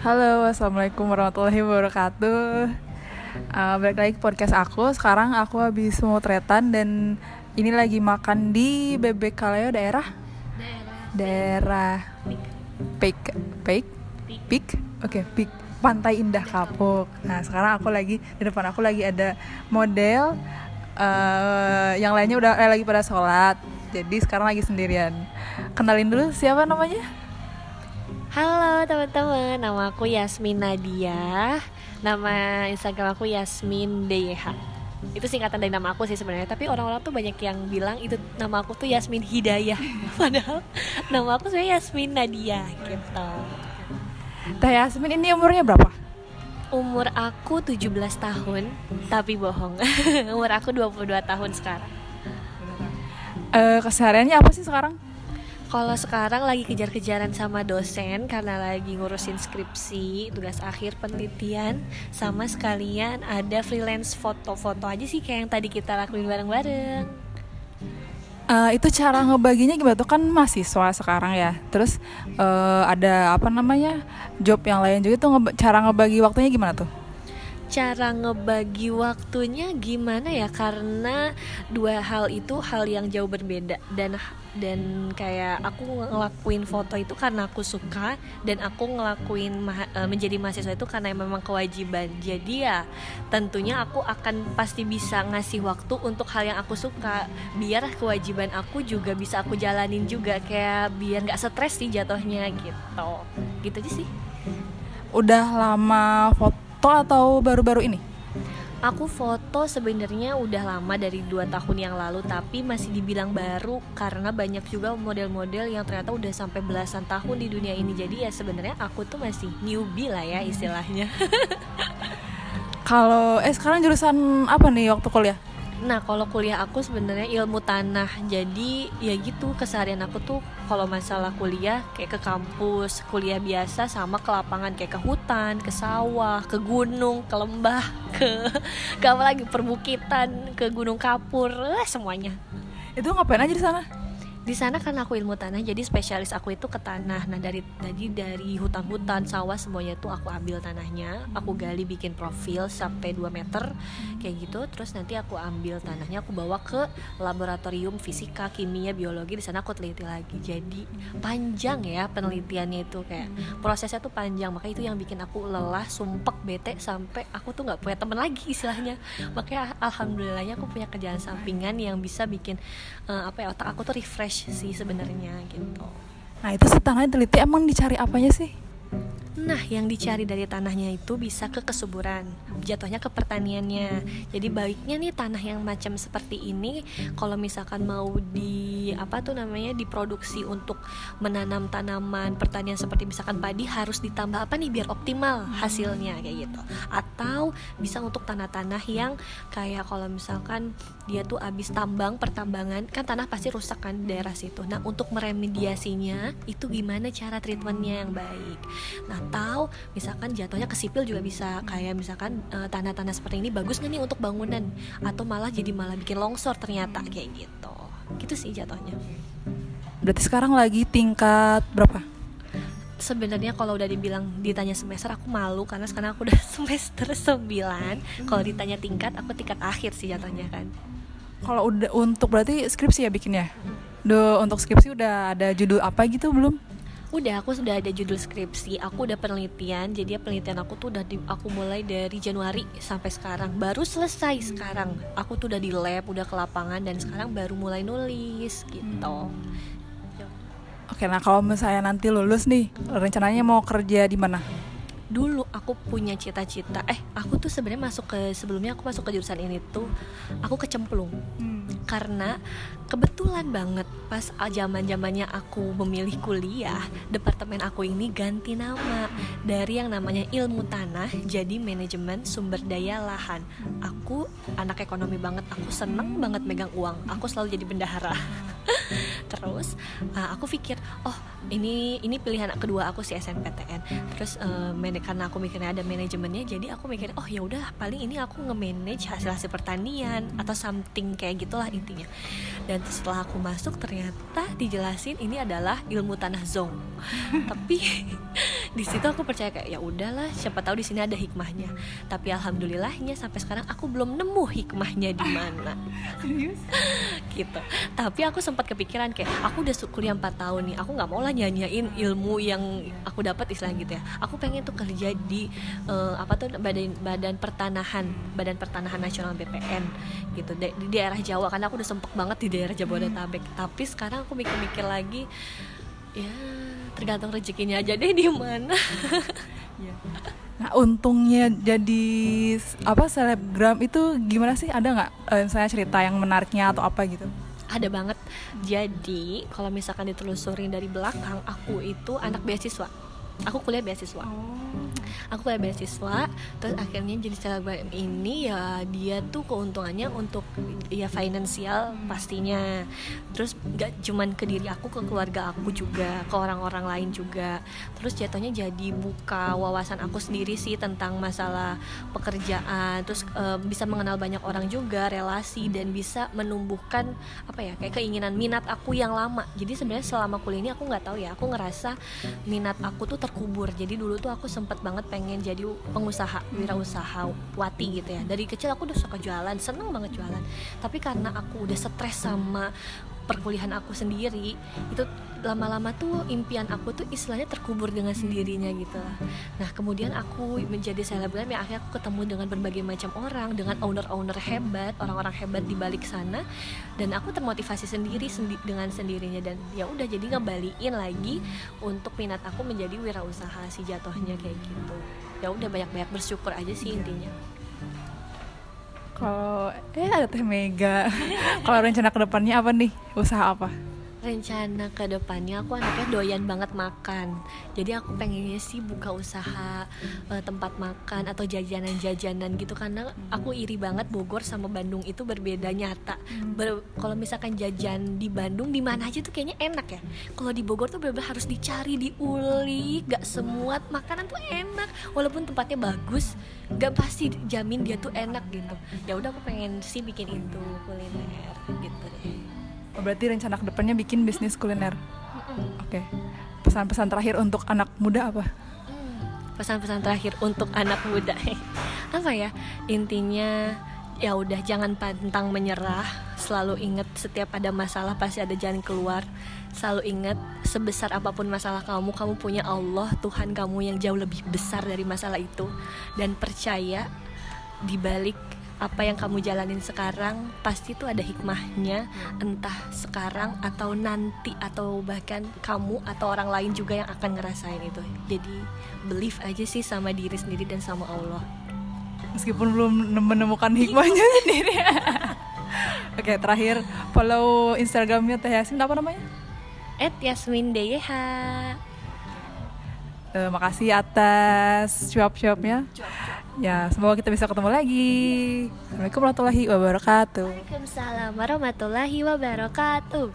Halo, assalamualaikum warahmatullahi wabarakatuh. Uh, balik lagi ke podcast aku. Sekarang aku habis motretan dan ini lagi makan di Bebek Kaleo daerah daerah Pik Pik Pik oke Pik Pantai Indah Kapuk. Nah sekarang aku lagi di depan aku lagi ada model uh, yang lainnya udah eh, lagi pada sholat. Jadi sekarang lagi sendirian. Kenalin dulu siapa namanya? Halo teman-teman, nama aku Yasmin Nadia. Nama Instagram aku Yasmin DYH Itu singkatan dari nama aku sih sebenarnya Tapi orang-orang tuh banyak yang bilang itu nama aku tuh Yasmin Hidayah. Padahal nama aku sebenarnya Yasmin Nadia gitu. Teh Yasmin ini umurnya berapa? Umur aku 17 tahun Tapi bohong. Umur aku 22 tahun sekarang. Uh, Kesehariannya apa sih sekarang? Kalau sekarang lagi kejar-kejaran sama dosen karena lagi ngurusin skripsi, tugas akhir penelitian, sama sekalian ada freelance foto-foto aja sih kayak yang tadi kita lakuin bareng-bareng. Uh, itu cara ngebaginya gimana tuh? Kan mahasiswa sekarang ya. Terus uh, ada apa namanya job yang lain juga tuh nge cara ngebagi waktunya gimana tuh cara ngebagi waktunya gimana ya? Karena dua hal itu hal yang jauh berbeda. Dan dan kayak aku ngelakuin foto itu karena aku suka dan aku ngelakuin ma eh, menjadi mahasiswa itu karena memang kewajiban. Jadi ya tentunya aku akan pasti bisa ngasih waktu untuk hal yang aku suka. Biar kewajiban aku juga bisa aku jalanin juga. Kayak biar nggak stres sih jatuhnya gitu. Gitu aja sih. Udah lama foto foto atau baru-baru ini? Aku foto sebenarnya udah lama dari dua tahun yang lalu tapi masih dibilang baru karena banyak juga model-model yang ternyata udah sampai belasan tahun di dunia ini jadi ya sebenarnya aku tuh masih newbie lah ya istilahnya. Kalau eh sekarang jurusan apa nih waktu kuliah? Nah kalau kuliah aku sebenarnya ilmu tanah Jadi ya gitu keseharian aku tuh kalau masalah kuliah kayak ke kampus Kuliah biasa sama ke lapangan kayak ke hutan, ke sawah, ke gunung, ke lembah Ke, ke apa lagi perbukitan, ke gunung kapur, eh, semuanya Itu ngapain aja di sana? Di sana kan aku ilmu tanah jadi spesialis aku itu ke tanah. Nah dari tadi dari hutan-hutan sawah semuanya itu aku ambil tanahnya. Aku gali bikin profil sampai 2 meter kayak gitu. Terus nanti aku ambil tanahnya aku bawa ke laboratorium fisika kimia biologi. Di sana aku teliti lagi. Jadi panjang ya penelitiannya itu. Kayak prosesnya tuh panjang. Makanya itu yang bikin aku lelah sumpek bete sampai aku tuh nggak punya temen lagi istilahnya. Makanya alhamdulillahnya aku punya kerjaan sampingan yang bisa bikin uh, apa ya otak aku tuh refresh. fresh sih sebenarnya gitu. Nah itu setanah teliti emang dicari apanya sih Nah, yang dicari dari tanahnya itu bisa ke kesuburan, jatuhnya ke pertaniannya. Jadi baiknya nih tanah yang macam seperti ini, kalau misalkan mau di apa tuh namanya diproduksi untuk menanam tanaman pertanian seperti misalkan padi harus ditambah apa nih biar optimal hasilnya kayak gitu. Atau bisa untuk tanah-tanah yang kayak kalau misalkan dia tuh habis tambang pertambangan kan tanah pasti rusak kan daerah situ. Nah, untuk meremediasinya itu gimana cara treatmentnya yang baik. Nah, atau misalkan jatuhnya ke sipil juga bisa. Kayak misalkan uh, tanah-tanah seperti ini bagus nggak nih untuk bangunan? Atau malah jadi malah bikin longsor ternyata kayak gitu. Gitu sih jatuhnya. Berarti sekarang lagi tingkat berapa? Sebenarnya kalau udah dibilang ditanya semester aku malu. Karena sekarang aku udah semester 9 kalau ditanya tingkat aku tingkat akhir sih jatuhnya kan. Kalau udah untuk berarti skripsi ya bikinnya? Do untuk skripsi udah ada judul apa gitu belum Udah, aku sudah ada judul skripsi, aku udah penelitian. Jadi penelitian aku tuh udah di, aku mulai dari Januari sampai sekarang. Baru selesai sekarang. Aku tuh udah di lab, udah ke lapangan dan sekarang baru mulai nulis gitu. Oke, nah kalau misalnya nanti lulus nih, rencananya mau kerja di mana? Dulu aku punya cita-cita eh aku tuh sebenarnya masuk ke sebelumnya aku masuk ke jurusan ini tuh aku kecemplung. Hmm. karena kebetulan banget pas zaman zamannya aku memilih kuliah departemen aku ini ganti nama dari yang namanya ilmu tanah jadi manajemen sumber daya lahan. Aku anak ekonomi banget aku seneng banget megang uang aku selalu jadi bendahara terus uh, aku pikir oh ini ini pilihan kedua aku sih SNPTN terus uh, karena aku mikirnya ada manajemennya jadi aku mikir oh ya udah paling ini aku nge-manage hasil hasil pertanian atau something kayak gitulah intinya. Dan setelah aku masuk ternyata dijelasin ini adalah ilmu tanah zong. Tapi di situ aku percaya kayak ya udahlah siapa tahu di sini ada hikmahnya. Tapi alhamdulillahnya sampai sekarang aku belum nemu hikmahnya di mana. Gitu. Tapi aku sempat kepikiran kayak aku udah kuliah 4 tahun nih aku nggak mau lah nyanyain ilmu yang aku dapat istilah gitu ya aku pengen tuh kerja di uh, apa tuh badan badan pertanahan badan pertanahan nasional BPN gitu di, di daerah Jawa karena aku udah sempet banget di daerah Jabodetabek tapi sekarang aku mikir-mikir lagi ya tergantung rezekinya aja deh di mana iya. Nah untungnya jadi apa selebgram itu gimana sih? Ada nggak uh, saya cerita yang menariknya atau apa gitu? Ada banget. Jadi kalau misalkan ditelusurin dari belakang, aku itu anak beasiswa. Aku kuliah beasiswa. Oh aku kayak beasiswa terus akhirnya jadi selebgram ini ya dia tuh keuntungannya untuk ya finansial pastinya. Terus gak cuman ke diri aku ke keluarga aku juga ke orang-orang lain juga. Terus jatuhnya jadi buka wawasan aku sendiri sih tentang masalah pekerjaan. Terus e, bisa mengenal banyak orang juga relasi dan bisa menumbuhkan apa ya kayak keinginan minat aku yang lama. Jadi sebenarnya selama kuliah ini aku nggak tahu ya aku ngerasa minat aku tuh terkubur. Jadi dulu tuh aku sempet banget pengen jadi pengusaha wirausaha wati gitu ya. Dari kecil aku udah suka jualan seneng banget jualan. Tapi karena aku udah stres sama perkuliahan aku sendiri itu lama-lama tuh impian aku tuh istilahnya terkubur dengan sendirinya gitu. Nah kemudian aku menjadi selebgram yang akhirnya aku ketemu dengan berbagai macam orang dengan owner-owner hebat orang-orang hebat di balik sana dan aku termotivasi sendiri sendi dengan sendirinya. Dan ya udah jadi ngebalikin lagi untuk minat aku menjadi wirausaha si jatuhnya kayak gitu. Ya udah banyak-banyak bersyukur aja sih intinya kalau eh ada teh mega. Kalau rencana ke depannya apa nih? Usaha apa rencana ke depannya aku anaknya doyan banget makan. Jadi aku pengennya sih buka usaha uh, tempat makan atau jajanan-jajanan gitu. Karena aku iri banget Bogor sama Bandung itu berbeda nyata. Hmm. Ber kalau misalkan jajan di Bandung di mana aja tuh kayaknya enak ya. Kalau di Bogor tuh bener-bener harus dicari diulik gak semua. Makanan tuh enak walaupun tempatnya bagus gak pasti jamin dia tuh enak gitu. Ya udah aku pengen sih bikin itu kuliner gitu deh berarti rencana ke depannya bikin bisnis kuliner. Oke. Okay. Pesan-pesan terakhir untuk anak muda apa? Hmm, pesan-pesan terakhir untuk anak muda apa ya? Intinya ya udah jangan pantang menyerah. Selalu ingat setiap ada masalah pasti ada jalan keluar. Selalu ingat sebesar apa pun masalah kamu, kamu punya Allah, Tuhan kamu yang jauh lebih besar dari masalah itu. Dan percaya di balik apa yang kamu jalanin sekarang pasti tuh ada hikmahnya. Entah sekarang atau nanti atau bahkan kamu atau orang lain juga yang akan ngerasain itu. Jadi believe aja sih sama diri sendiri dan sama Allah. Meskipun belum menemukan hikmahnya sendiri. Oke terakhir. Follow instagramnya Teh Yasmin apa namanya? At Yasmin Deyeha Terima kasih atas cuap-cuapnya. Ya, semoga kita bisa ketemu lagi. Assalamualaikum warahmatullahi wabarakatuh. Waalaikumsalam warahmatullahi wabarakatuh.